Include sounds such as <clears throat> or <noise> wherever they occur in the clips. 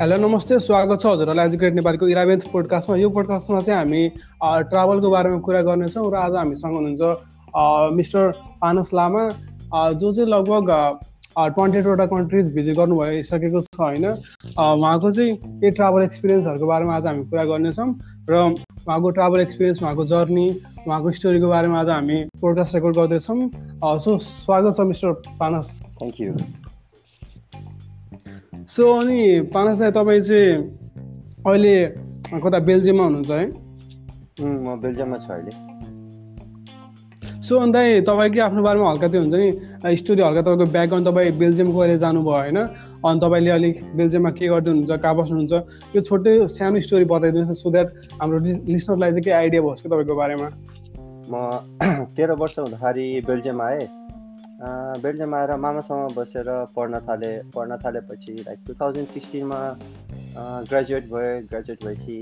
Hello नमस्ते स्वागत छ हजुरहरूलाई। एजुकेट नेपालको इलेभेन्थ पोडकास्टमा यो पोडकास्टमा चाहिँ हामी ट्राभलको बारेमा कुरा गर्नेछौँ र आज हामीसँग हुनुहुन्छ मिस्टर पानस लामा जो चाहिँ लगभग ट्वेन्टी एटवटा कन्ट्रिज भिजिट गर्नु भइसकेको छ होइन उहाँको चाहिँ यही ट्राभल एक्सपिरियन्सहरूको बारेमा आज हामी कुरा गर्नेछौँ र उहाँको ट्राभल एक्सपिरियन्स उहाँको जर्नी उहाँको स्टोरीको बारेमा आज हामी पोडकास्ट रेकर्ड गर्दैछौँ सो स्वागत छ mister Panas thank you so अनि पानस दाई तपाईँ चाहिँ अहिले कता बेल्जियममा हुनुहुन्छ है म बेल्जियममा छु अहिले सो अन्त तपाईँकै आफ्नो बारेमा हल्का त्यो हुन्छ नि स्टोरी हल्का तपाईँको ब्याकग्राउन्ड तपाईँ बेल्जियमको अहिले जानुभयो होइन? अनि तपाईँले अलिक बेल्जियममा के गर्दै हुनुहुन्छ कहाँ बस्नुहुन्छ यो छोटै सानो स्टोरी बताइदिनुहोस् न सो द्याट हाम्रो लिसनरलाई चाहिँ के आइडिया भओस् कि तपाईँको बारेमा? म <clears throat> तेह्र वर्ष हुँदाखेरि बेल्जियम आएँ। बेल्जियम आएर मामासँग बसेर पढ्न थालेँ पढ्न थालेपछि लाइक टु थाउजन्ड सिक्सटिनमा ग्रेजुएट भएँ। ग्रेजुएट भएपछि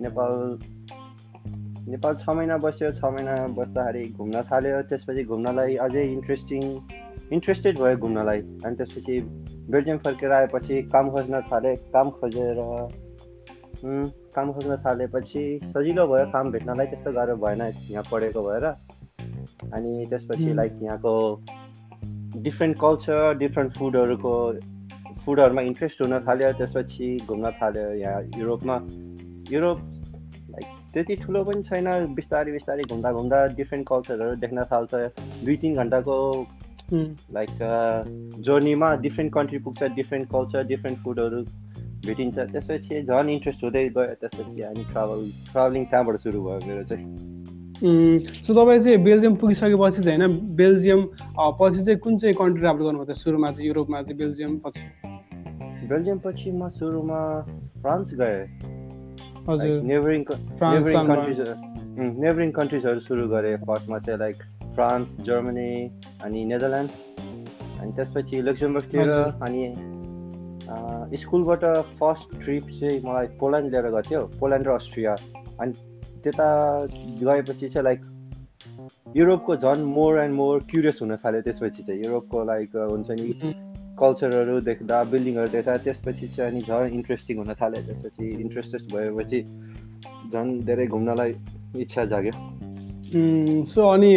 नेपाल नेपाल छ महिना बस्यो छ महिना बस्दाखेरि घुम्न थाल्यो त्यसपछि घुम्नलाई अझै इन्ट्रेस्टिङ इन्ट्रेस्टेड भयो घुम्नलाई। अनि त्यसपछि बेल्जियम फर्केर आएपछि काम खोज्न थालेँ काम खोजेर काम खोज्न थालेपछि सजिलो भयो काम भेट्नलाई त्यस्तो गाह्रो भएन यहाँ पढेको भएर। अनि त्यसपछि लाइक यहाँको डिफ्रेन्ट कल्चर डिफ्रेन्ट फुडहरूको फुडहरूमा इन्ट्रेस्ट हुन थाल्यो त्यसपछि घुम्न थाल्यो यहाँ युरोपमा। युरोप त्यति ठुलो पनि छैन बिस्तारै बिस्तारै घुम्दा घुम्दा डिफ्रेन्ट कल्चरहरू देख्न थाल्छ। दुई तिन घन्टाको लाइक जर्नीमा डिफ्रेन्ट कन्ट्री पुग्छ डिफ्रेन्ट कल्चर डिफ्रेन्ट फुडहरू भेटिन्छ। त्यसपछि झन् इन्ट्रेस्ट हुँदै गयो। त्यसपछि अनि ट्राभल ट्राभलिङ त्यहाँबाट सुरु भयो मेरो चाहिँ? सो तपाईँ चाहिँ बेल्जियम पुगिसकेपछि चाहिँ होइन बेल्जियम पछि चाहिँ कुन चाहिँ कन्ट्री ट्राभल गर्नुभयो? त सुरुमा चाहिँ युरोपमा चाहिँ बेल्जियम पछि? बेल्जियम पछि म सुरुमा फ्रान्स गएँ। नेबरिङ नेबरिङ कन्ट्रिज नेबरिङ कन्ट्रिजहरू सुरु गरेँ फर्स्टमा चाहिँ लाइक फ्रान्स जर्मनी अनि नेदरल्यान्ड्स अनि त्यसपछि लक्जमबर्गतिर अनि स्कुलबाट फर्स्ट ट्रिप चाहिँ मलाई पोल्यान्ड लिएर गएको थियो पोल्यान्ड र अस्ट्रिया अनि त्यता गएपछि चाहिँ लाइक युरोपको झन् मोर एन्ड मोर क्युरियस हुन थाल्यो त्यसपछि चाहिँ युरोपको लाइक हुन्छ नि कल्चरहरू देख्दा बिल्डिङहरू देख्दा त्यसपछि चाहिँ अनि झन् इन्ट्रेस्टिङ हुन थाल्यो त्यसपछि इन्ट्रेस्टेड भएपछि झन् धेरै घुम्नलाई इच्छा जाग्यो। सो अनि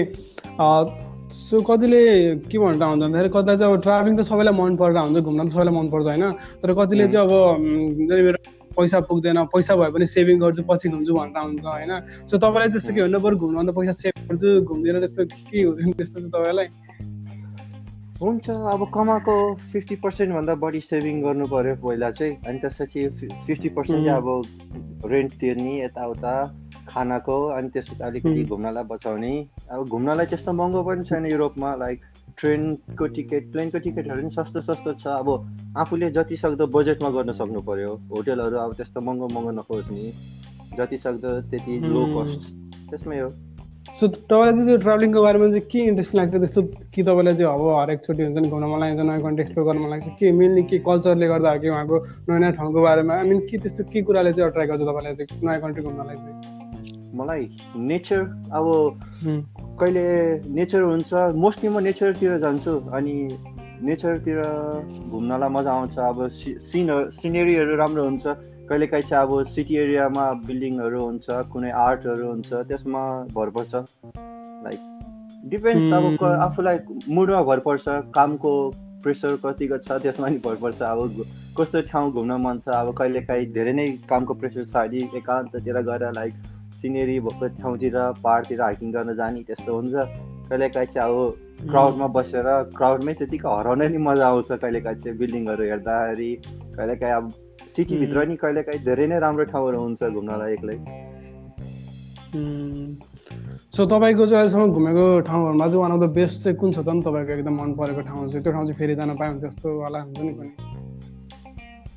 सो कतिले के भन्न हुन्छ भन्दाखेरि कतिलाई चाहिँ अब ट्राभलिङ त सबैलाई मन परेर हुन्छ घुम्न त सबैलाई मनपर्छ होइन। तर कतिले चाहिँ अब मेरो पैसा पुग्दैन पैसा भए पनि सेभिङ गर्छु पछि घुम्छु भनेर हुन्छ होइन। सो तपाईँलाई त्यस्तो के भन्नु पऱ्यो घुम्नु त पैसा सेभ गर्छु घुम्दिनँ त्यस्तो के हुँदैन त्यस्तो चाहिँ तपाईँलाई? हुन्छ अब कमाएको फिफ्टी पर्सेन्टभन्दा बढी सेभिङ गर्नु पऱ्यो पहिला चाहिँ। अनि त्यसपछि फिफ्टी पर्सेन्ट चाहिँ अब रेन्ट तिर्ने यताउता खानाको अनि त्यसपछि अलिकति घुम्नलाई बचाउने। अब घुम्नलाई त्यस्तो महँगो पनि छैन युरोपमा लाइक ट्रेनको टिकट प्लेनको टिकटहरू पनि सस्तो सस्तो छ। अब आफूले जति सक्दो बजेटमा गर्न सक्नु पऱ्यो होटेलहरू अब त्यस्तो महँगो महँगो नखोज्ने। जति सक्दो त्यति लो कस्ट त्यसमै हो। सो तपाईँलाई चाहिँ त्यो ट्राभलिङको बारेमा चाहिँ के इन्ट्रेस्ट लाग्छ त्यस्तो कि तपाईँलाई चाहिँ अब हरेकचोटि हुन्छ नि घुम्न मन लाग्छ नयाँ कन्ट्री एक्सप्लोर गर्न मन लाग्छ के मेनली के कल्चरले गर्दा हो कि उहाँको नयाँ नयाँ ठाउँको बारेमा? आई मिन के त्यस्तो के कुराले चाहिँ अट्र्याक्ट गर्छ तपाईँलाई चाहिँ नयाँ कन्ट्री घुम्नलाई चाहिँ? मलाई नेचर अब कहिले नेचर हुन्छ मोस्टली म नेचरतिर जान्छु अनि नेचरतिर घुम्नलाई मजा आउँछ। अब सिनहरू सिनेरीहरू राम्रो हुन्छ। कहिलेकाहीँ चाहिँ अब सिटी एरियामा बिल्डिङहरू हुन्छ कुनै आर्टहरू हुन्छ त्यसमा भर पर्छ। लाइक डिपेन्ड्स अब आफूलाई मुडमा भर पर्छ कामको प्रेसर कतिको छ त्यसमा नि भर पर्छ। अब कस्तो ठाउँ घुम्न मन छ अब कहिलेकाहीँ धेरै नै कामको प्रेसर छ भने एकान्ततिर गएर लाइक सिनेरी भएको ठाउँतिर पाहाडतिर हाइकिङ गर्न जाने त्यस्तो हुन्छ। कहिलेकाहीँ चाहिँ अब क्राउडमा बसेर क्राउडमै त्यतिकै हराउन नि मजा आउँछ कहिलेकाहीँ चाहिँ बिल्डिङहरू हेर्दाखेरि। कहिलेकाहीँ अब सिटीभित्र नि कहिलेकाहीँ धेरै नै राम्रो ठाउँहरू हुन्छ घुम्नलाई एक्लै। सो तपाईँको चाहिँ अहिलेसम्म घुमेको ठाउँहरूमा चाहिँ वान अफ द बेस्ट चाहिँ कुन छ त नि तपाईँको एकदम मन परेको ठाउँ चाहिँ? त्यो ठाउँ चाहिँ फेरि जान पायो भने जस्तो वाला हुन्छ नि कुनै?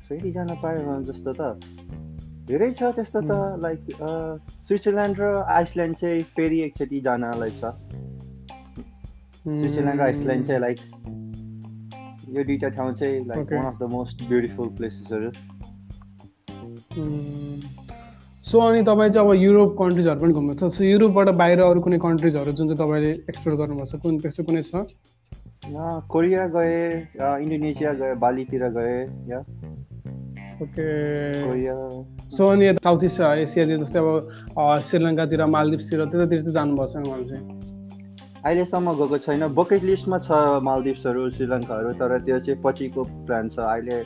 फेरि जान पायो भने जस्तो त धेरै छ त्यस्तो त लाइक स्विजरल्यान्ड र आइसल्यान्ड चाहिँ फेरि एकचोटि जानलाई छ। स्विजरल्यान्ड र आइसल्यान्ड चाहिँ लाइक यो दुइटा ठाउँ चाहिँ like one of the most beautiful प्लेसेसहरू so अनि तपाईँ चाहिँ अब युरोप कन्ट्रिजहरू पनि घुम्नुहुन्छ सो युरोपबाट बाहिर अरू कुनै कन्ट्रिजहरू जुन चाहिँ तपाईँले एक्सप्लोर गर्नुभएको छ कुन त्यस्तो कुनै छ? कोरिया गए इन्डोनेसिया गए बालीतिर गए या ओके कोरिया सो अनि साउथ इस्ट एसियातिर जस्तै अब श्रीलङ्कातिर मालदिप्सतिर त्यतातिर चाहिँ जानुभएको छैन उहाँले चाहिँ? अहिलेसम्म गएको छैन। बकेट लिस्टमा छ मालदिप्सहरू श्रीलङ्काहरू तर त्यो चाहिँ पछिको प्लान छ। अहिले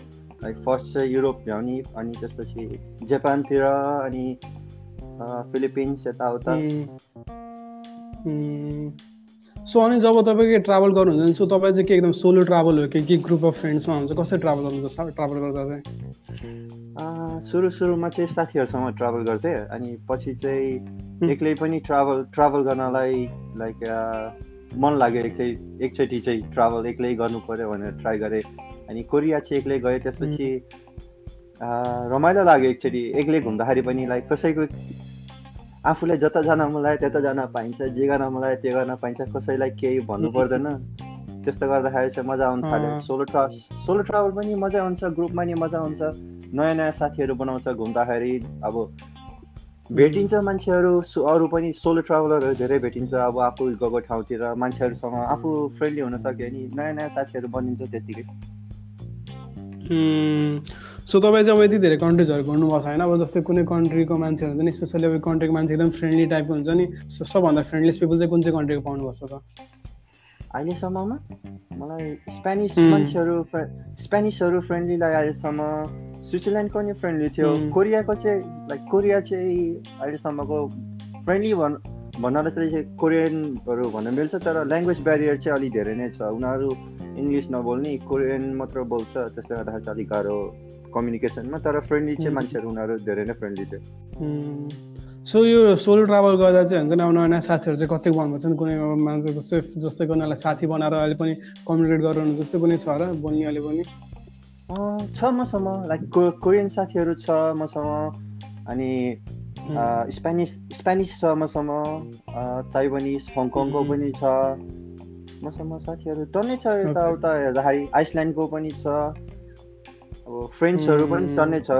लाइक फर्स्ट चाहिँ युरोप भ्याउने अनि त्यसपछि जापानतिर अनि फिलिपिन्स यताउता सो अनि जब तपाईँ ट्राभल गर्नुहुन्छ सो तपाईँ चाहिँ के एकदम सोलो ट्राभल हो? कि के ग्रुप अफ फ्रेन्ड्समा हुन्छ कसरी ट्राभल गर्नुहुन्छ? ट्राभल गर्दा चाहिँ? सुरु सुरुमा चाहिँ साथीहरूसँग ट्राभल गर्थेँ अनि पछि चाहिँ एक्लै पनि ट्राभल ट्राभल गर्नलाई लाइक मन लाग्यो एकचोटि एकचोटि चाहिँ ट्राभल एक्लै गर्नु पऱ्यो भनेर ट्राई गरेँ अनि कोरिया चाहिँ एक्लै गएँ त्यसपछि रमाइलो लाग्यो एकचोटि एक्लै घुम्दाखेरि पनि लाइक कसैको आफूलाई जता जान मन लाग्यो त्यता जान पाइन्छ जे गर्न मन लाग्यो त्यो गर्न पाइन्छ कसैलाई केही भन्नु पर्दैन त्यस्तो गर्दाखेरि चाहिँ मजा आउनु थाल्यो सोलो ट्रा सोलो ट्राभल पनि मजा आउँछ ग्रुपमा नि मजा आउँछ नयाँ नयाँ साथीहरू बनाउँछ घुम्दाखेरि अब भेटिन्छ मान्छेहरू अरू पनि सोलो ट्राभलरहरू धेरै भेटिन्छ अब आफू गएको ठाउँतिर मान्छेहरूसँग आफू फ्रेन्डली हुन सक्यो भने नयाँ नयाँ साथीहरू बनिन्छ त्यत्तिकै सो तपाईँ चाहिँ अब यति धेरै कन्ट्रिजहरू घुम्नुभएको छ होइन? अब जस्तै कुनै कन्ट्रीको मान्छेहरू हुन्छ नि स्पेसली अब कन्ट्रीको मान्छे एकदम फ्रेन्डली टाइपको हुन्छ नि। सबभन्दा फ्रेन्डलिस्ट पिपल चाहिँ कुन चाहिँ कन्ट्रीको पाउनुभएको छ त? अहिलेसम्ममा मलाई स्पेनिस मान्छेहरू स्पेनिसहरू फ्रेन्डली लाग्यो अहिलेसम्म स्विजरल्यान्डको नि फ्रेन्डली थियो कोरियाको चाहिँ लाइक कोरिया चाहिँ अहिलेसम्मको फ्रेन्डली भन् भन्नाले चाहिँ कोरियनहरू भन्न मिल्छ तर ल्याङ्ग्वेज ब्यारियर चाहिँ अलिक धेरै नै छ उनीहरू इङ्ग्लिस नबोल्ने कोरियन मात्र बोल्छ त्यसले गर्दाखेरि चाहिँ अलिक गाह्रो कम्युनिकेसनमा तर फ्रेन्डली चाहिँ मान्छेहरू उनीहरू धेरै नै फ्रेन्डली थियो सो यो सोलो ट्राभल गर्दा चाहिँ हुन्छ नि अब नयाँ नयाँ साथीहरू चाहिँ कति बन्नु नि कुनै मान्छे जस्तै जस्तै उनीहरूलाई साथी बनाएर अहिले पनि कम्युनिकेट गरेर जस्तै कुनै छ र बोल्ने अहिले पनि छ मसँग लाइक को कोरियन साथीहरू छ मसँग अनि स्पेनिस स्पेनिस छ मसँग ताइवानिस हङकङको पनि छ मसँग साथीहरू टन्नै छ यताउता हेर्दाखेरि आइसल्यान्डको पनि छ अब फ्रेन्ड्सहरू पनि टन्नै छ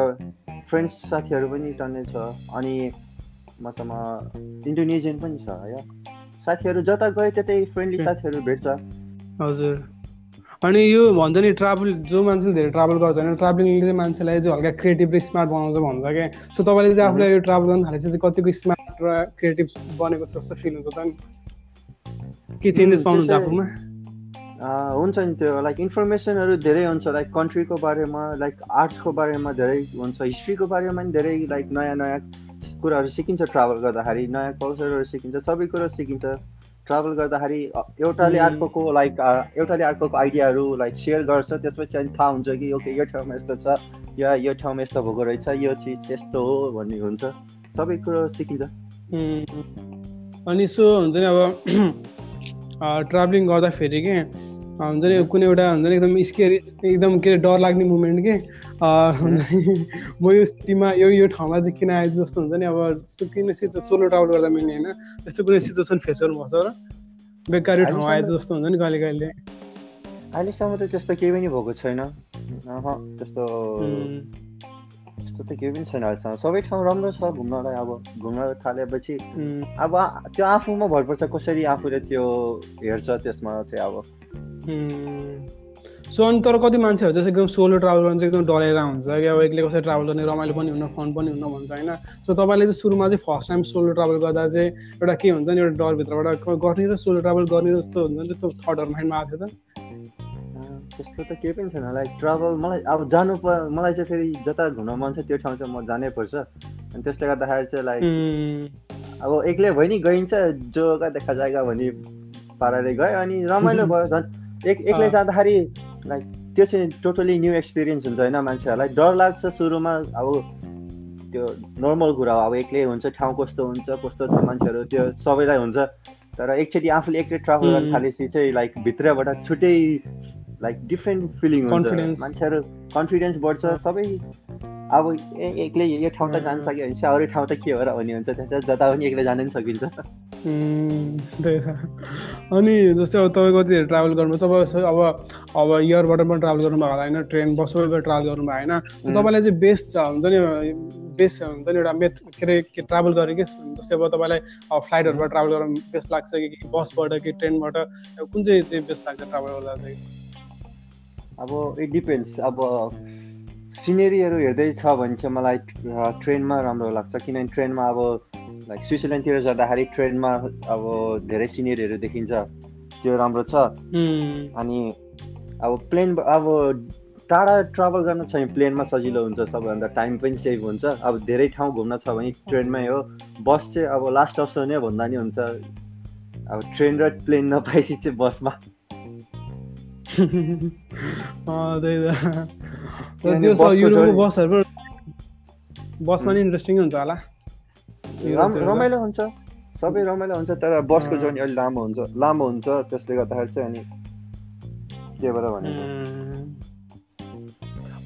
फ्रेन्ड्स साथीहरू पनि टन्नै छ अनि मसँग इन्डोनेसियन पनि छ या साथीहरू जता गए त्यतै फ्रेन्डली साथीहरू भेट्छ हजुर अनि यो भन्छ नि ट्राभल जो मान्छेले धेरै ट्राभल गर्छ होइन ट्राभलिङले चाहिँ मान्छेलाई चाहिँ हल्का क्रिएटिभ र स्मार्ट बनाउँछ भन्छ क्या सो तपाईँले चाहिँ आफूलाई यो ट्राभल गर्नु थालेपछि चाहिँ कतिको स्मार्ट र क्रिएटिभ बनेको छ जस्तो फिल हुन्छ त नि? के चेन्जेस पाउनुहुन्छ आफूमा? हुन्छ नि त्यो। लाइक इन्फर्मेसनहरू धेरै हुन्छ। लाइक कन्ट्रीको बारेमा लाइक आर्ट्सको बारेमा धेरै हुन्छ। हिस्ट्रीको बारेमा पनि धेरै लाइक नयाँ नयाँ कुराहरू सिकिन्छ ट्राभल गर्दाखेरि। नयाँ कल्चरहरू सिकिन्छ। सबै कुरो सिकिन्छ। ट्राभल गर्दाखेरि एउटाले अर्कोको लाइक एउटाले अर्कोको आइडियाहरू लाइक सेयर गर्छ त्यसपछि अनि थाहा हुन्छ कि ओके यो ठाउँमा यस्तो छ या यो ठाउँमा यस्तो भएको रहेछ यो चिज यस्तो हो भन्ने हुन्छ। सबै कुरो सिकिन्छ। अनि सो हुन्छ नि अब <clears throat> ट्राभलिङ गर्दाखेरि के हुन्छ नि कुनै एउटा हुन्छ नि एकदम स्केरी एकदम के अरे डर लाग्ने मुमेन्ट के? हुन्छ नि म यो सिटीमा यो यो ठाउँमा चाहिँ किन आएछु जस्तो हुन्छ नि अब जस्तो किन सिचु सोलो ट्राभल गर्दा मिल्ने होइन। त्यस्तो कुनै सिचुएसन फेस गर्नुभएको छ र? बेकार ठाउँ आएछ जस्तो हुन्छ नि कहिले कहिले। अहिलेसम्म त त्यस्तो केही पनि भएको छैन। त्यस्तो त्यस्तो त केही पनि छैन अहिलेसम्म। सबै ठाउँ राम्रो छ घुम्नलाई अब घुम्न थालेपछि अब त्यो आफूमा भर पर्छ कसरी आफूले त्यो हेर्छ त्यसमा चाहिँ अब। सो अनि तर कति मान्छेहरू चाहिँ एकदम सोलो ट्राभल गर्नु चाहिँ एकदम डराएर हुन्छ कि अब एक्लै कसरी ट्राभल गर्ने रमाइलो पनि हुन फन पनि हुन भन्छ होइन? सो तपाईँले चाहिँ सुरुमा चाहिँ फर्स्ट टाइम सोलो ट्राभल गर्दा चाहिँ एउटा के हुन्छ नि एउटा डरभित्रबाट गर्ने र सोलो ट्राभल गर्ने जस्तो हुन्छ त्यस्तो थटहरू माइन्डमा आएको थियो त? त्यस्तो त केही पनि छैन लाइक ट्राभल मलाई अब जानु प मलाई चाहिँ फेरि जता घुम्न मन छ त्यो ठाउँ चाहिँ म जानै पर्छ। अनि त्यसले गर्दाखेरि चाहिँ लाइक अब एक्लै भयो नि गइन्छ जोगा देखा जाएगा भन्ने पाराले गयो अनि रमाइलो <laughs> भयो झन्। एक एक्लै जाँदाखेरि लाइक त्यो चाहिँ टोटली न्यू एक्सपिरियन्स हुन्छ होइन मान्छेहरूलाई। डर लाग्छ सुरुमा अब त्यो नर्मल कुरा हो अब एक्लै हुन्छ ठाउँ कस्तो हुन्छ कस्तो छ मान्छेहरू त्यो सबैलाई हुन्छ। तर एकचोटि आफूले एक्लै ट्राभल गर्न थालेपछि चाहिँ लाइक भित्रबाट छुट्टै लाइक डिफ्रेन्ट फिलिङ हुन्छ. मान्छेहरू कन्फिडेन्स बढ्छ सबै अब एक्लै यो ठाउँ त जान सक्यो भनेपछि अरू ठाउँ त के हो र भन्ने हुन्छ त्यसपछि जता पनि एक्लै जान पनि सकिन्छ त्यही त अनि जस्तै अब तपाईँ कति ट्राभल गर्नु अब अब अब इयरबाट पनि ट्राभल गर्नुभएको होला होइन ट्रेन बसबाट ट्राभल गर्नुभयो होइन तपाईँलाई चाहिँ बेस्ट हुन्छ नि बेस्ट हुन्छ नि एउटा मेथ के अरे के ट्राभल गरेँ कि जस्तै अब तपाईँलाई फ्लाइटहरूबाट ट्राभल गर्नु बेस्ट लाग्छ कि बसबाट कि ट्रेनबाट कुन चाहिँ चाहिँ बेस्ट लाग्छ ट्राभल गर्दा चाहिँ अब इट डिपेन्ड्स अब सिनेरीहरू हेर्दै छ भने चाहिँ मलाई ट्रेनमा राम्रो लाग्छ। किनभने ट्रेनमा अब लाइक स्विजरल्यान्डतिर जाँदाखेरि ट्रेनमा अब धेरै सिनेरीहरू देखिन्छ। त्यो राम्रो छ। अनि अब प्लेन अब टाढा ट्राभल गर्न छ भने प्लेनमा सजिलो हुन्छ सबैभन्दा। टाइम पनि सेभ हुन्छ। अब धेरै ठाउँ घुम्न छ भने ट्रेनमै हो। बस चाहिँ अब लास्ट अप्सनै भन्दा नि हुन्छ। अब ट्रेन र प्लेन नपाएपछि चाहिँ बसमा। <laughs> त्यो युरोपको बसहरू बसमा नि इन्ट्रेस्टिङ हुन्छ होला। रमाइलो हुन्छ। सबै रमाइलो हुन्छ तर बसको। जर्नी अलिक लामो हुन्छ लामो हुन्छ त्यसले गर्दाखेरि चाहिँ अनि त्यही भएर उम्,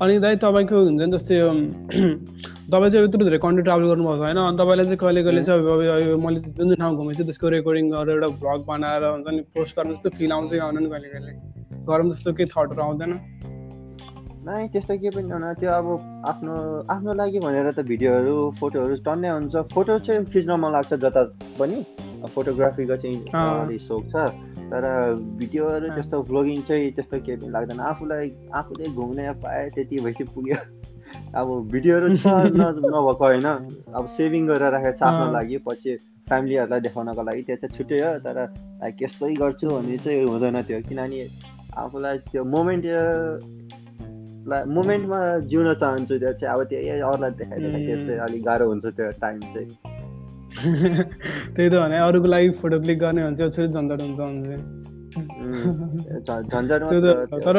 अनि दाइ तपाईँको हुन्छ नि जस्तै <clears throat> तपाईँ चाहिँ यत्रो धेरै कन्ट्री ट्राभल गर्नुभएको होइन? अनि तपाईँलाई चाहिँ कहिले कहिले चाहिँ अब मैले जुन जुन ठाउँ घुमेको छु त्यसको रेकर्डिङ गरेर एउटा भ्लग बनाएर हुन्छ नि पोस्ट गर्नु जस्तो फिल आउँछ कि आउँदैन कहिले कहिले? गरम जस्तो केही थटहरू आउँदैन। नै त्यस्तो केही पनि हुन त्यो अब आफ्नो आफ्नो लागि भनेर त भिडियोहरू फोटोहरू टन्नै हुन्छ। फोटो चाहिँ खिच्न मन लाग्छ जता पनि। फोटोग्राफीको चाहिँ सोख छ। तर भिडियोहरू। त्यस्तो भ्लगिङ चाहिँ त्यस्तो केही पनि लाग्दैन। आफूलाई आफूले घुम्ने पाए त्यति भएपछि पुग्यो। अब भिडियोहरू छ <laughs> नभएको होइन। अब सेभिङ गरेर राखेको छ आफ्नो। लागि। पछि फ्यामिलीहरूलाई देखाउनको लागि त्यो चाहिँ छुट्टै हो। तर लाइक यस्तै गर्छु भन्ने चाहिँ हुँदैन त्यो। किनभने आफूलाई त्यो मोमेन्ट मोमेन्टमा जिउन चाहन्छु त्यो चाहिँ अब त्यो अरूलाई देखाइदिँदा त्यो चाहिँ अलिक गाह्रो हुन्छ त्यो टाइम चाहिँ। <laughs> त्यही त भने अरूको लागि फोटो क्लिक गर्ने भने चाहिँ छुट्टै झन्झट हुन्छ <laughs> तर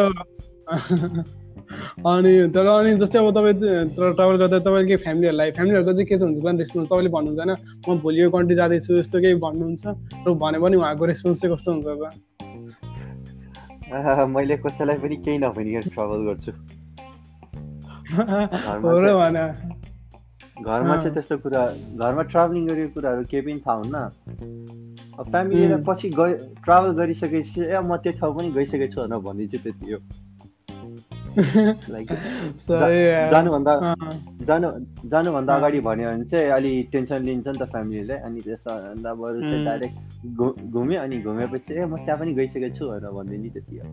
<laughs> अनि तर अनि जस्तै अब तपाईँ ट्राभल गर्दा तपाईँले के फ्यामिलीहरूलाई फ्यामिलीहरूको चाहिँ के छ हुन्छ रेस्पोन्स तपाईँले भन्नुहुन्छ होइन म भोलि यो कन्ट्री जाँदैछु यस्तो केही भन्नुहुन्छ र भने पनि उहाँको रेस्पोन्स चाहिँ कस्तो हुन्छ त मैले कसैलाई पनि केही नभनिकन ट्राभल गर्छु। <laughs> घरमा। चाहिँ त्यस्तो कुरा घरमा ट्राभलिङ गरेको कुराहरू केही पनि थाहा हुन्न अब फ्यामिलीलाई. पछि गए ट्राभल गरिसकेपछि ए म त्यो ठाउँ पनि गइसकेको छु भनेर भनिदिन्छु त्यति हो लाइक। <laughs> जानुभन्दा जानु जानुभन्दा। अगाडि भन्यो भने चाहिँ अलि टेन्सन लिन्छ नि त फ्यामिलीले अनि त्यस्तो भन्दा बरु चाहिँ. डाइरेक्ट घुम्यो अनि घुमेपछि ए म त्यहाँ पनि गइसकेको छु भनेर भनिदिनु नि त्यति हो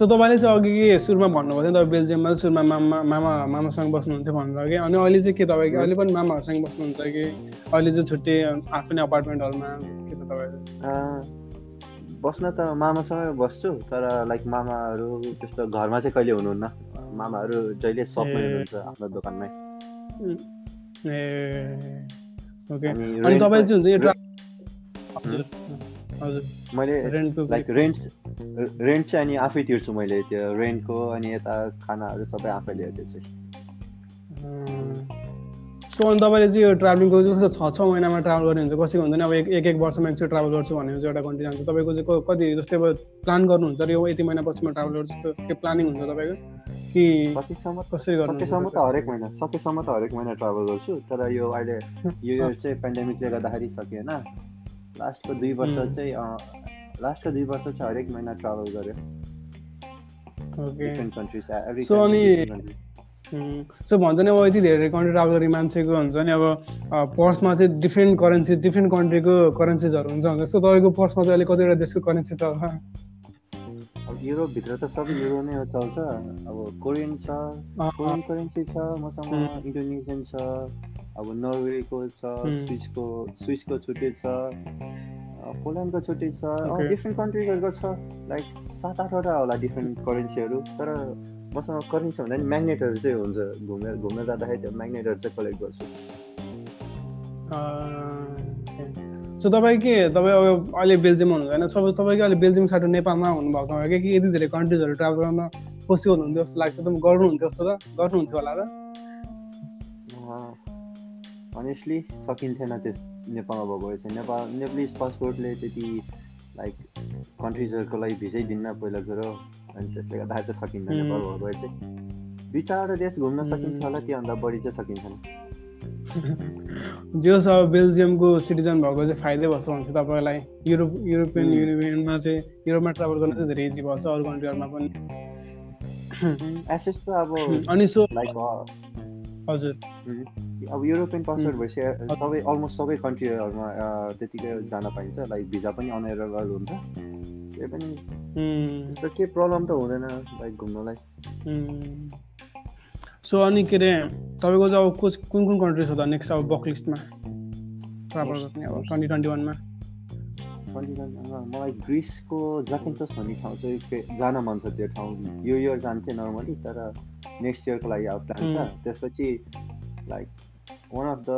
सो तपाईँले चाहिँ अघि के सुरुमा भन्नुभएको थियो तपाईँ बेल्जियममा सुरुमा मामा मामा मामासँग बस्नुहुन्थ्यो भनेर कि? अनि अहिले चाहिँ के तपाईँ अहिले पनि मामाहरूसँग बस्नुहुन्छ कि? अहिले चाहिँ छुट्टै आफ्नै अपार्टमेन्टहरूमा के छ तपाईँको? अँ, बस्न त मामासँगै बस्छु तर लाइक मामाहरू त्यस्तो घरमा चाहिँ कहिले हुनुहुन्न? मामाहरू जहिले सपमै। हुनुहुन्छ आफ्नो दोकानमै। ए ओके। अनि तपाईँ चाहिँ हुन्छ यो मैले लाइक रेन्ट रेन्ट चाहिँ अनि आफै तिर्छु मैले त्यो रेन्टको अनि यता खानाहरू सबै आफैले हेर्दै चाहिँ सो अनि तपाईँले चाहिँ यो ट्राभलिङको चाहिँ कस्तो छ? छ महिनामा ट्राभल गर्ने हुन्छ? कसैको हुन्छ नि अब एक एक वर्षमा एकचोटि ट्राभल गर्छु भने चाहिँ एउटा कन्ट्री जान्छ तपाईँको चाहिँ कति जस्तै अब प्लान गर्नुहुन्छ यो यति महिनापछि म ट्राभल गर्छु? जस्तो के प्लानिङ हुन्छ तपाईँको? कि सकेसम्म कसरी सकेसम्म त हरेक महिना सकेसम्म त हरेक महिना ट्राभल गर्छु। तर यो अहिले <laughs> यो चाहिँ पेन्डेमिकले गर्दाखेरि सकिएन। लास्टको दुई वर्ष. चाहिँ लास्टको दुई वर्ष चाहिँ हरेक महिना ट्राभल एभ्री So, अनि- सो भन्छ नि अब यति धेरै कन्ट्री ट्राभल गर्ने मान्छेको हुन्छ नि अब पर्समा चाहिँ डिफ्रेन्ट करेन्सी डिफ्रेन्ट कन्ट्रीको करेन्सिजहरू हुन्छ जस्तो तपाईँको पर्समा चाहिँ अहिले कतिवटा देशको करेन्सी छ? युरोपभित्र त सबै युरो नै हो चल्छ। अब कोरियन छ कोरियन करेन्सी छ मसँग. इन्डोनेसियन छ। अब नर्वेको छ. स्विसको स्विसको छुट्टै छ पोल्यान्डको छुट्टै छ. डिफ्रेन्ट कन्ट्रिजहरूको छ। लाइक सात आठवटा होला डिफ्रेन्ट करेन्सीहरू तर मसँग करेन्सी भन्दा नि म्याग्नेटहरू चाहिँ हुन्छ घुमेर घुम्न जाँदाखेरि त्यो म्याग्नेटहरू चाहिँ कलेक्ट गर्छु। सो तपाईँ के तपाईँ अब अहिले बेल्जियममा हुनुहुन्छ होइन? सपोज तपाईँको अहिले बेल्जियम साटो नेपालमा हुनुभएको भए कि यति धेरै कन्ट्रिजहरू ट्राभल गर्न पोसिबल हुन्थ्यो जस्तो लाग्छ। त गर्नुहुन्थ्यो जस्तो त गर्नुहुन्थ्यो होला र अनेस्टली सकिन्थेन त्यस नेपालमा भएको भए चाहिँ नेपाल नेपालिज पासपोर्टले त्यति लाइक कन्ट्रिजहरूको लागि भिजै दिन्न पहिला कुरो अनि त्यसले गर्दा त सकिँदैन Mm. नेपाल भए चाहिँ। दुई चारवटा देश घुम्न सकिन्छ होला त्योभन्दा बढी चाहिँ सकिँदैन <laughs> जो अब बेल्जियमको सिटिजन भएको चाहिँ फाइदै भएछ भने चाहिँ तपाईँलाई। Europe European. युनियनमा चाहिँ युरोपमा ट्राभल गर्न चाहिँ धेरै इजी भएको छ अरू कन्ट्रीहरूमा पनि। <laughs> एसेस त अब <laughs> अनि सो लाइक हजुर। अब युरोपियन पासपोर्ट भइसक्यो सबै अलमोस्ट सबै कन्ट्रीहरूमा त्यतिकै जान पाइन्छ लाइक भिजा पनि अनएरेबल हुन्छ। त्यही पनि त्यस्तो केही प्रब्लम त हुँदैन लाइक घुम्नलाई। सो अनि के अरे तपाईँको चाहिँ अब कुन कुन कुन कन्ट्रिज हो त नेक्स्ट अब बक लिस्टमा ट्राभल गर्ने अब ट्वेन्टी ट्वेन्टी वानमा मलाई ग्रिसको जाकिन्टस भन्ने ठाउँ चाहिँ जान मन छ त्यो ठाउँ। यो इयर जान्थेँ नर्मली तर नेक्स्ट इयरको लागि अब प्लान छ। त्यसपछि like one of the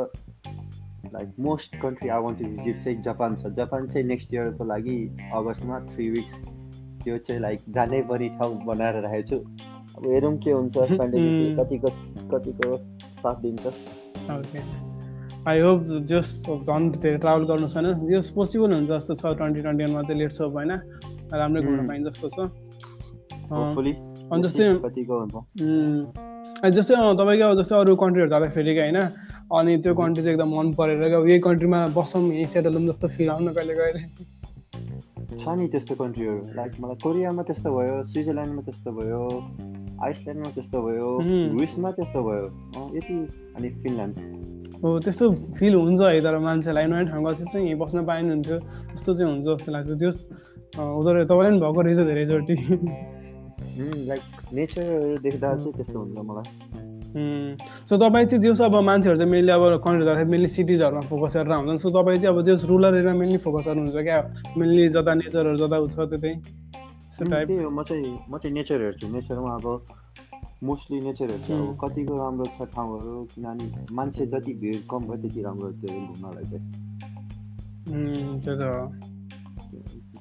like most country I want to visit चाहिँ जापान छ जापान चाहिँ नेक्स्ट इयरको लागि अगस्तमा थ्री विक्स त्यो चाहिँ लाइक जानै पर्ने ठाउँ बनाएर राखेको छु अब हेरौँ के हुन्छ <laughs> पेन्डेमिक कतिको कतिको साथ दिन्छ। आई होप जस झन् धेरै ट्राभल गर्नु छैन। जस पोसिबल हुन्छ जस्तो छ ट्वेन्टी ट्वेन्टी वानमा चाहिँ लेट सोप होइन राम्रै घुम्न उम्. पाइन्छ जस्तो छ। अनि जस्तै जस्तै तपाईँको अब जस्तै अरू कन्ट्रीहरू जाँदाखेरि होइन? अनि त्यो कन्ट्री चाहिँ एकदम मन परेर यही कन्ट्रीमा बसौँ यहीँ सेटल हौँ जस्तो फिल आउनु कहिले कहिले। छ नि त्यस्तो कन्ट्रीहरू लाइक मलाई कोरियामा त्यस्तो भयो स्विजरल्यान्डमा त्यस्तो भयो आइसल्यान्डमा त्यस्तो भयो उम्. ग्रिसमा त्यस्तो भयो। यति अनि फिनल्यान्ड। हो त्यस्तो फिल हुन्छ है तर मान्छेलाई नयाँ ठाउँ गएपछि चाहिँ यहीँ बस्न पाइनुहुन्थ्यो। त्यस्तो चाहिँ हुन्छ जस्तो लाग्छ। त्यो तपाईँलाई पनि भएको रहेछ धेरैचोटि लाइक नेचरहरू देख्दा चाहिँ त्यस्तो हुन्छ मलाई। सो तपाईँ चाहिँ जेस अब मान्छेहरू चाहिँ मेनली अब कन्ट्री जाँदाखेरि मेनली सिटिजहरूमा फोकस गरेर हुन्छन्। सो तपाईँ चाहिँ अब जेस रुरल एरिया मेनली फोकस गर्नुहुन्छ क्या? मेनली जता नेचरहरू जता उ छ त्यतै। म चाहिँ म चाहिँ नेचर हेर्छु। नेचरमा अब मोस्टली नेचर हेर्छु। अब. कतिको राम्रो छ ठाउँहरू किनभने मान्छे जति भिड कम भयो त्यति राम्रो त्यो घुम्नलाई चाहिँ। त्यो त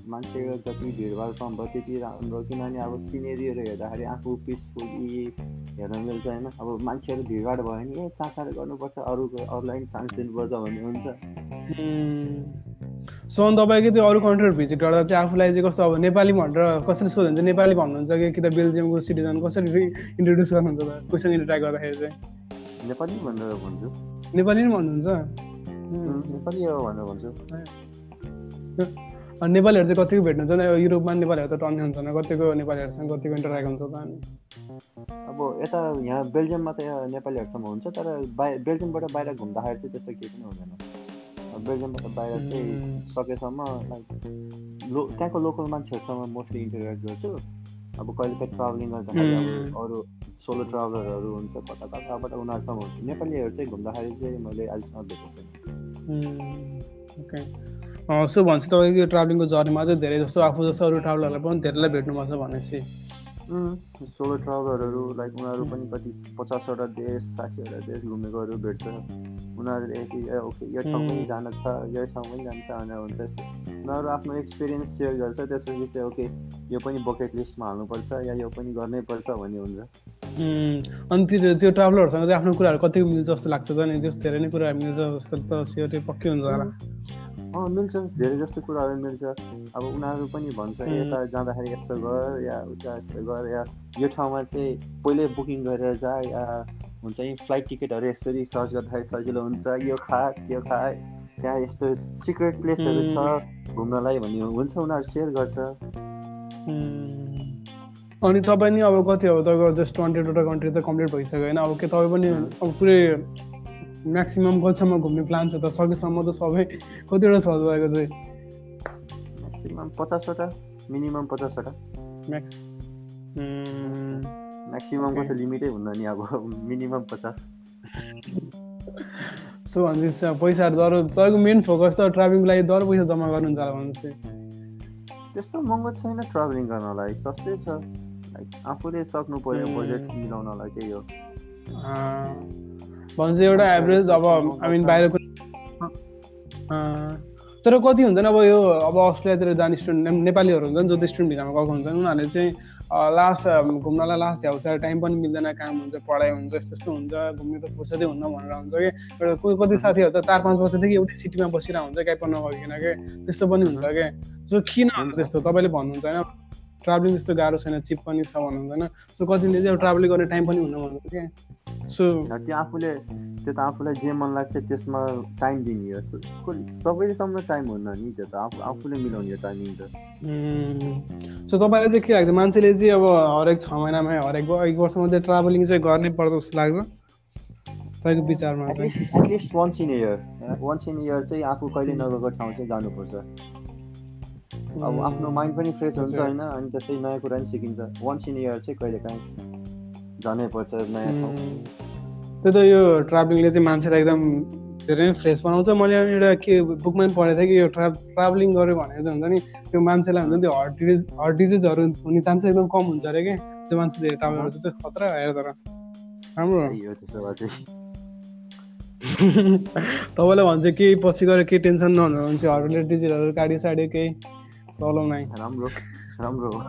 हो मान्छे जति भिडभाड कम भयो त्यति राम्रो किनभने अब सिनेरीहरू हेर्दाखेरि आफू पिसफुली हेर्न मिल्छ होइन। अब मान्छेहरू भिडभाड भयो भने ए चाँचाहरू गर्नुपर्छ अरूको अरूलाई पनि चान्स दिनुपर्छ भन्ने हुन्छ। सो अनि तपाईँको त्यो अरू कन्ट्रीहरू भिजिट गर्दा चाहिँ आफूलाई चाहिँ कस्तो अब नेपाली भनेर कसरी सोध्यो भने चाहिँ नेपाली भन्नुहुन्छ कि कि त बेल्जियमको सिटिजन कसरी इन्ट्रोड्युस गर्नुहुन्छ त क्वेसन इन्ट्राक्ट गर्दाखेरि चाहिँ? नेपाली भनेर भन्छु। नेपाली नै भन्नुहुन्छ? नेपाली भनेर भन्छु। अनि नेपालीहरू चाहिँ कतिको भेट्नुहुन्छ नि युरोपमा नेपालीहरू त टन्ने हुन्छ न कतिको नेपालीहरूसँग कतिको इन्टरेक्ट हुन्छ त अनि। अब यता यहाँ बेल्जियममा त यहाँ नेपालीहरूसँग हुन्छ तर बाहिर बेल्जियमबाट बाहिर घुम्दाखेरि चाहिँ त्यस्तो केही पनि हुँदैन। बेल्जियमबाट बाहिर चाहिँ. सकेसम्म लाइक लो त्यहाँको लोकल मान्छेहरूसँग मोस्टली इन्टरेक्ट गर्छु। अब कहिले काहीँ ट्राभलिङ गर्दाखेरि. अब अरू सोलो ट्राभलरहरू हुन्छ कता कताबाट उनीहरूसँग हुन्छ। नेपालीहरू चाहिँ घुम्दाखेरि चाहिँ मैले अहिलेसम्म भेटेको सो भन्छ तपाईँको यो ट्राभलिङको जर्नीमा चाहिँ धेरै जस्तो आफू जस्तो अरू ट्राभलरलाई पनि धेरैलाई भेट्नु भएको छ भनेपछि सोलो ट्राभलरहरू लाइक उनीहरू पनि कति पचासवटा देश साठीवटा देश घुमेकोहरू भेट्छ। उनीहरूले ओके यो ठाउँ पनि. जान छ यो ठाउँ पनि जान्छ भनेर हुन्छ यस्तो उनीहरू आफ्नो एक्सपिरियन्स सेयर गर्छ त्यसपछि चाहिँ ओके यो पनि बकेट लिस्टमा हाल्नुपर्छ या यो पनि गर्नै पर्छ भन्ने हुन्छ। अनि त्यो त्यो ट्राभलरहरूसँग चाहिँ आफ्नो कुराहरू कतिको मिल्छ जस्तो लाग्छ त नि? त्यस धेरै नै कुराहरू मिल्छ जस्तो त स्योर पक्कै हुन्छ होला। अँ मिल्छ धेरै जस्तो कुराहरू मिल्छ। अब उनीहरू पनि भन्छ. यता जाँदाखेरि यस्तो गर या उता यस्तो गर या यो ठाउँमा चाहिँ पहिल्यै बुकिङ गरेर जा या हुन्छ नि फ्लाइट टिकटहरू यसरी सर्च गर्दाखेरि सजिलो हुन्छ यो खा त्यो खा। त्यहाँ यस्तो सिक्रेट प्लेसहरू छ घुम्नलाई भन्ने हुन्छ उनीहरू सेयर गर्छ। अनि तपाईँ नि अब कति अब तपाईँको जस्ट ट्वेन्टीवटा कन्ट्री त कम्प्लिट भइसक्यो होइन। अब के तपाईँ पनि अब पुरै म्याक्सिमम् कतिसम्म घुम्ने प्लान छ त सकेसम्म त सबै कतिवटा छ तपाईँको चाहिँ? म्याक्सिमम् पचासवटा मिनिमम पचासवटा। म्याक्स म्याक्सिममको त. लिमिटै हुन्न नि अब मिनिमम पचास। सो भनेपछि पैसाहरू दर तपाईँको मेन फोकस त ट्राभलिङको लागि दर पैसा जम्मा गर्नुहुन्छ होला भनेपछि। त्यस्तो महँगो छैन ट्राभलिङ गर्नलाई सस्तै छ। लाइक आफूले सक्नु पर्यो Hmm. बजेट मिलाउनलाई त्यही हो। अँ, भनेपछि एउटा एभरेज अब आई मिन बाहिरको तर कति हुन्छ नि अब यो अब अस्ट्रेलियातिर जाने स्टुडेन्ट नेपालीहरू हुन्छ नि जो स्टुडेन्ट भिजामा गएको हुन्छ नि उनीहरूले चाहिँ लास्ट घुम्नलाई लास्ट भ्याउँछ टाइम पनि मिल्दैन काम हुन्छ पढाइ हुन्छ यस्तो यस्तो हुन्छ घुम्ने त फुर्सदै हुन्न भनेर हुन्छ कि। एउटा कोही कति साथीहरू त चार पाँच वर्षदेखि एउटै सिटीमा बसिरहेको हुन्छ कहीँ पनि नगइकन के त्यस्तो पनि हुन्छ क्या सो किन त्यस्तो? तपाईँले भन्नुहुन्छ होइन। ट्राभलिङ त्यस्तो गाह्रो छैन चिप पनि छ भन्नुहुन्छ होइन सो कतिले चाहिँ ट्राभलिङ गर्ने टाइम पनि हुन्न भन्नुहुन्छ क्या। सो त्यो आफूले त्यो त आफूलाई जे मन लाग्छ त्यसमा टाइम दिने हो। सबैसम्म टाइम हुन्न नि त्यो त। आफू आफूले मिलाउने टाइमिङ त। सो तपाईँलाई चाहिँ के लाग्छ? मान्छेले चाहिँ अब हरेक छ महिनामा हरेक एक वर्षमा चाहिँ ट्राभलिङ चाहिँ गर्नै पर्छ जस्तो लाग्छ? तपाईँको विचारमा चाहिँ। At least once in year once in year चाहिँ आफू कहिले नगएको ठाउँ चाहिँ जानुपर्छ। अब आफ्नो माइन्ड पनि फ्रेस हुन्छ होइन अनि त्यस्तै नयाँ कुरा पनि सिकिन्छ। वान्स इन इयर चाहिँ कहिले काहीँ जानै पर्छ नयाँ ठाउँ। त्यही त यो ट्राभलिङले चाहिँ मान्छेलाई एकदम धेरै नै फ्रेस बनाउँछ। मैले एउटा के बुकमा पनि पढेको थिएँ कि यो ट्रा ट्राभलिङ गऱ्यो भने चाहिँ हुन्छ नि त्यो मान्छेलाई हुन्छ नि त्यो हार्ट डिजिज हार्ट डिजिजहरू हुने चान्सेस एकदम कम हुन्छ अरे कि? त्यो मान्छे धेरै ट्राभल गर्छ त्यो खतरा हेर तर। राम्रो <laughs> तपाईँलाई भन्छ केही पछि गएर केही टेन्सन नहुनु भने हार्ट रिलेटेड डिजिजहरू काट्यो साड्यो केही नै। राम्रो राम्रो <laughs>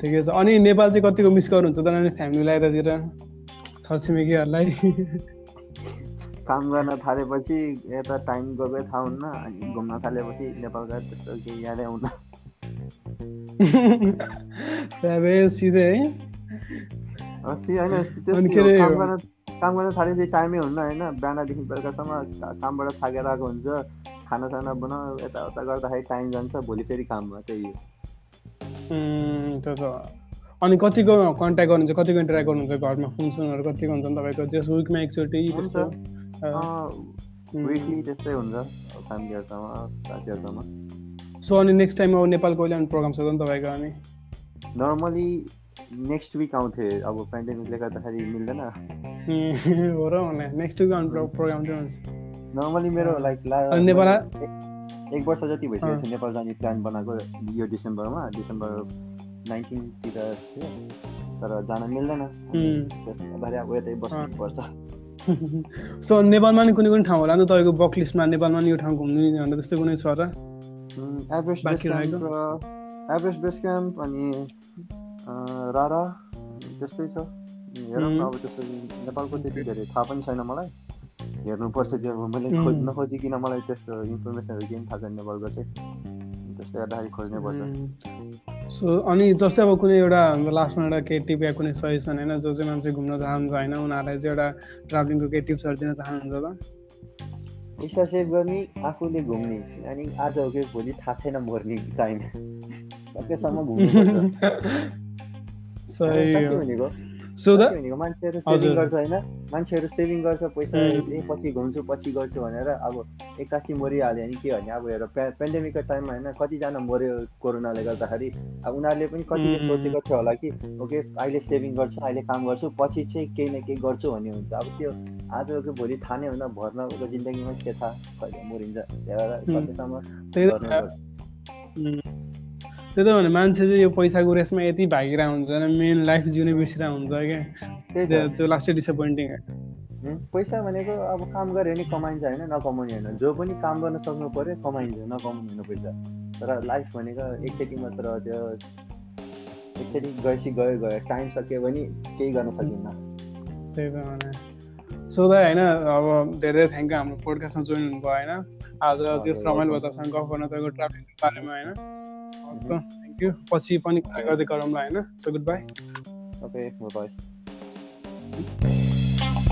ठिकै छ। अनि नेपाल चाहिँ कतिको मिस गर्नुहुन्छ त फ्यामिलीलाई यतातिर छरछिमेकीहरूलाई? काम गर्न थालेपछि यता टाइम गएको थाहा हुन्न अनि घुम्न थालेपछि नेपाल गएर त्यस्तो केही यादै आउँदा <laughs> सिधै है। होइन काम गर्न काम गर्न थालेपछि टाइमै हुन्न होइन? बिहानदेखि बेलुकासम्म कामबाट थाकेर आएको हुन्छ। खानासाना बनाऊ यताउता गर्दाखेरि टाइम जान्छ भोलि फेरि काममा त्यही हो। त्यो त अनि कतिको कन्ट्याक्ट गर्नुहुन्छ कतिको इन्टरेक्ट गर्नुहुन्छ घरमा? फोनसोनहरू कतिको हुन्छ तपाईँको? त्यस विकमा एकचोटि त्यस्तो? विकली त्यस्तै हुन्छ फ्यामिलीहरूसँग साथीहरूसँग। सो अनि नेक्स्ट टाइम अब नेपाल कहिले अनि प्रोग्राम छ नि तपाईँको अनि? नर्मली नेक्स्ट विक आउँथे। अब पेन्डेमिकले गर्दाखेरि मिल्दैन। <laughs> हो र भने नेक्स्ट विक आउनु प्रोग्राम चाहिँ हुन्छ। नर्मली मेरो लाइक नेपाल एक वर्ष जति भइसकेको थियो नेपाल जाने प्लान बनाएको यो डिसेम्बरमा डिसेम्बर नाइन्टिनतिर थियो। तर जान मिल्दैन। अब यतै बस्नुपर्छ। सो <laughs> नेपालमा नि कुनै कुनै ठाउँ होला नि तपाईँको बक लिस्टमा नेपालमा नि यो ठाउँ घुम्नु भनेर त्यस्तै कुनै छ र? एभरेस्ट एभरेस्ट बेस क्याम्प अनि रारा त्यस्तै छ। हेरौँ अब त्यस्तो नेपालको त्यति धेरै थाहा पनि छैन मलाई। हेर्नुपर्छ त्यो मैले खोज्न खोजिकन मलाई त्यस्तो इन्फर्मेसनहरू केही थाहा छैन नेपालको चाहिँ त्यसले गर्दाखेरि खोज्नै पर्छ सो अनि जस्तै अब कुनै एउटा लास्टमा एउटा केही टिप या कुनै सजेसन होइन जो चाहिँ मान्छे घुम्न चाहन्छ होइन उनीहरूलाई चाहिँ एउटा ट्राभलिङको केही टिप्सहरू दिन चाहनुहुन्छ त पैसा सेभ गर्ने आफूले घुम्ने अनि आज हो कि भोलि थाहा छैन मर्ने टाइम सकेसम्म घुम्नु सही भनेको भनेको मान्छेहरू सेभिङ गर्छ होइन? मान्छेहरू सेभिङ गर्छ पैसा पछि घुम्छु पछि गर्छु भनेर अब एक्कासी मरिहाल्यो भने के भने? अब हेर पेन्डेमिकको टाइममा होइन कतिजना मऱ्यो कोरोनाले गर्दाखेरि? अब उनीहरूले पनि कतिले सोचेको थियो होला कि ओके अहिले सेभिङ गर्छु अहिले काम गर्छु पछि चाहिँ केही न केही गर्छु भन्ने हुन्छ। अब त्यो आजको भोलि थाहा नै हुँदा भर्नको जिन्दगीमा के थाहा कहिले मरिन्छ? त्यही भएर सकेसम्म त्यही त भने मान्छे चाहिँ यो पैसाको रेसमा यति भागिरहेको हुन्छ मेन लाइफ जिउने बिर्सिरहेको हुन्छ क्या। त्यो लास्टै डिसपोइन्टिङ पैसा भनेको अब काम गऱ्यो भने कमाइन्छ होइन नकमाउने होइन। जो पनि काम गर्न सक्नु पऱ्यो कमाइन्छ नकमाउने होइन पैसा। तर लाइफ भनेको एकचोटि मात्र त्यो एकचोटि गएपछि गयो गयो। टाइम सक्यो भने केही गर्न सकिन्न। त्यही त भने। सोधा होइन अब धेरै थ्याङ्क यू हाम्रो पोडकास्टमा जोइन हुनुभयो होइन। आज त्यो रमाइलो बतासँग गफ गर्न तपाईँको ट्राफिकको बारेमा होइन। हस् थ्याङ्क यू पछि पनि कुरा गर्दै गरौँला होइन? So good bye okay bye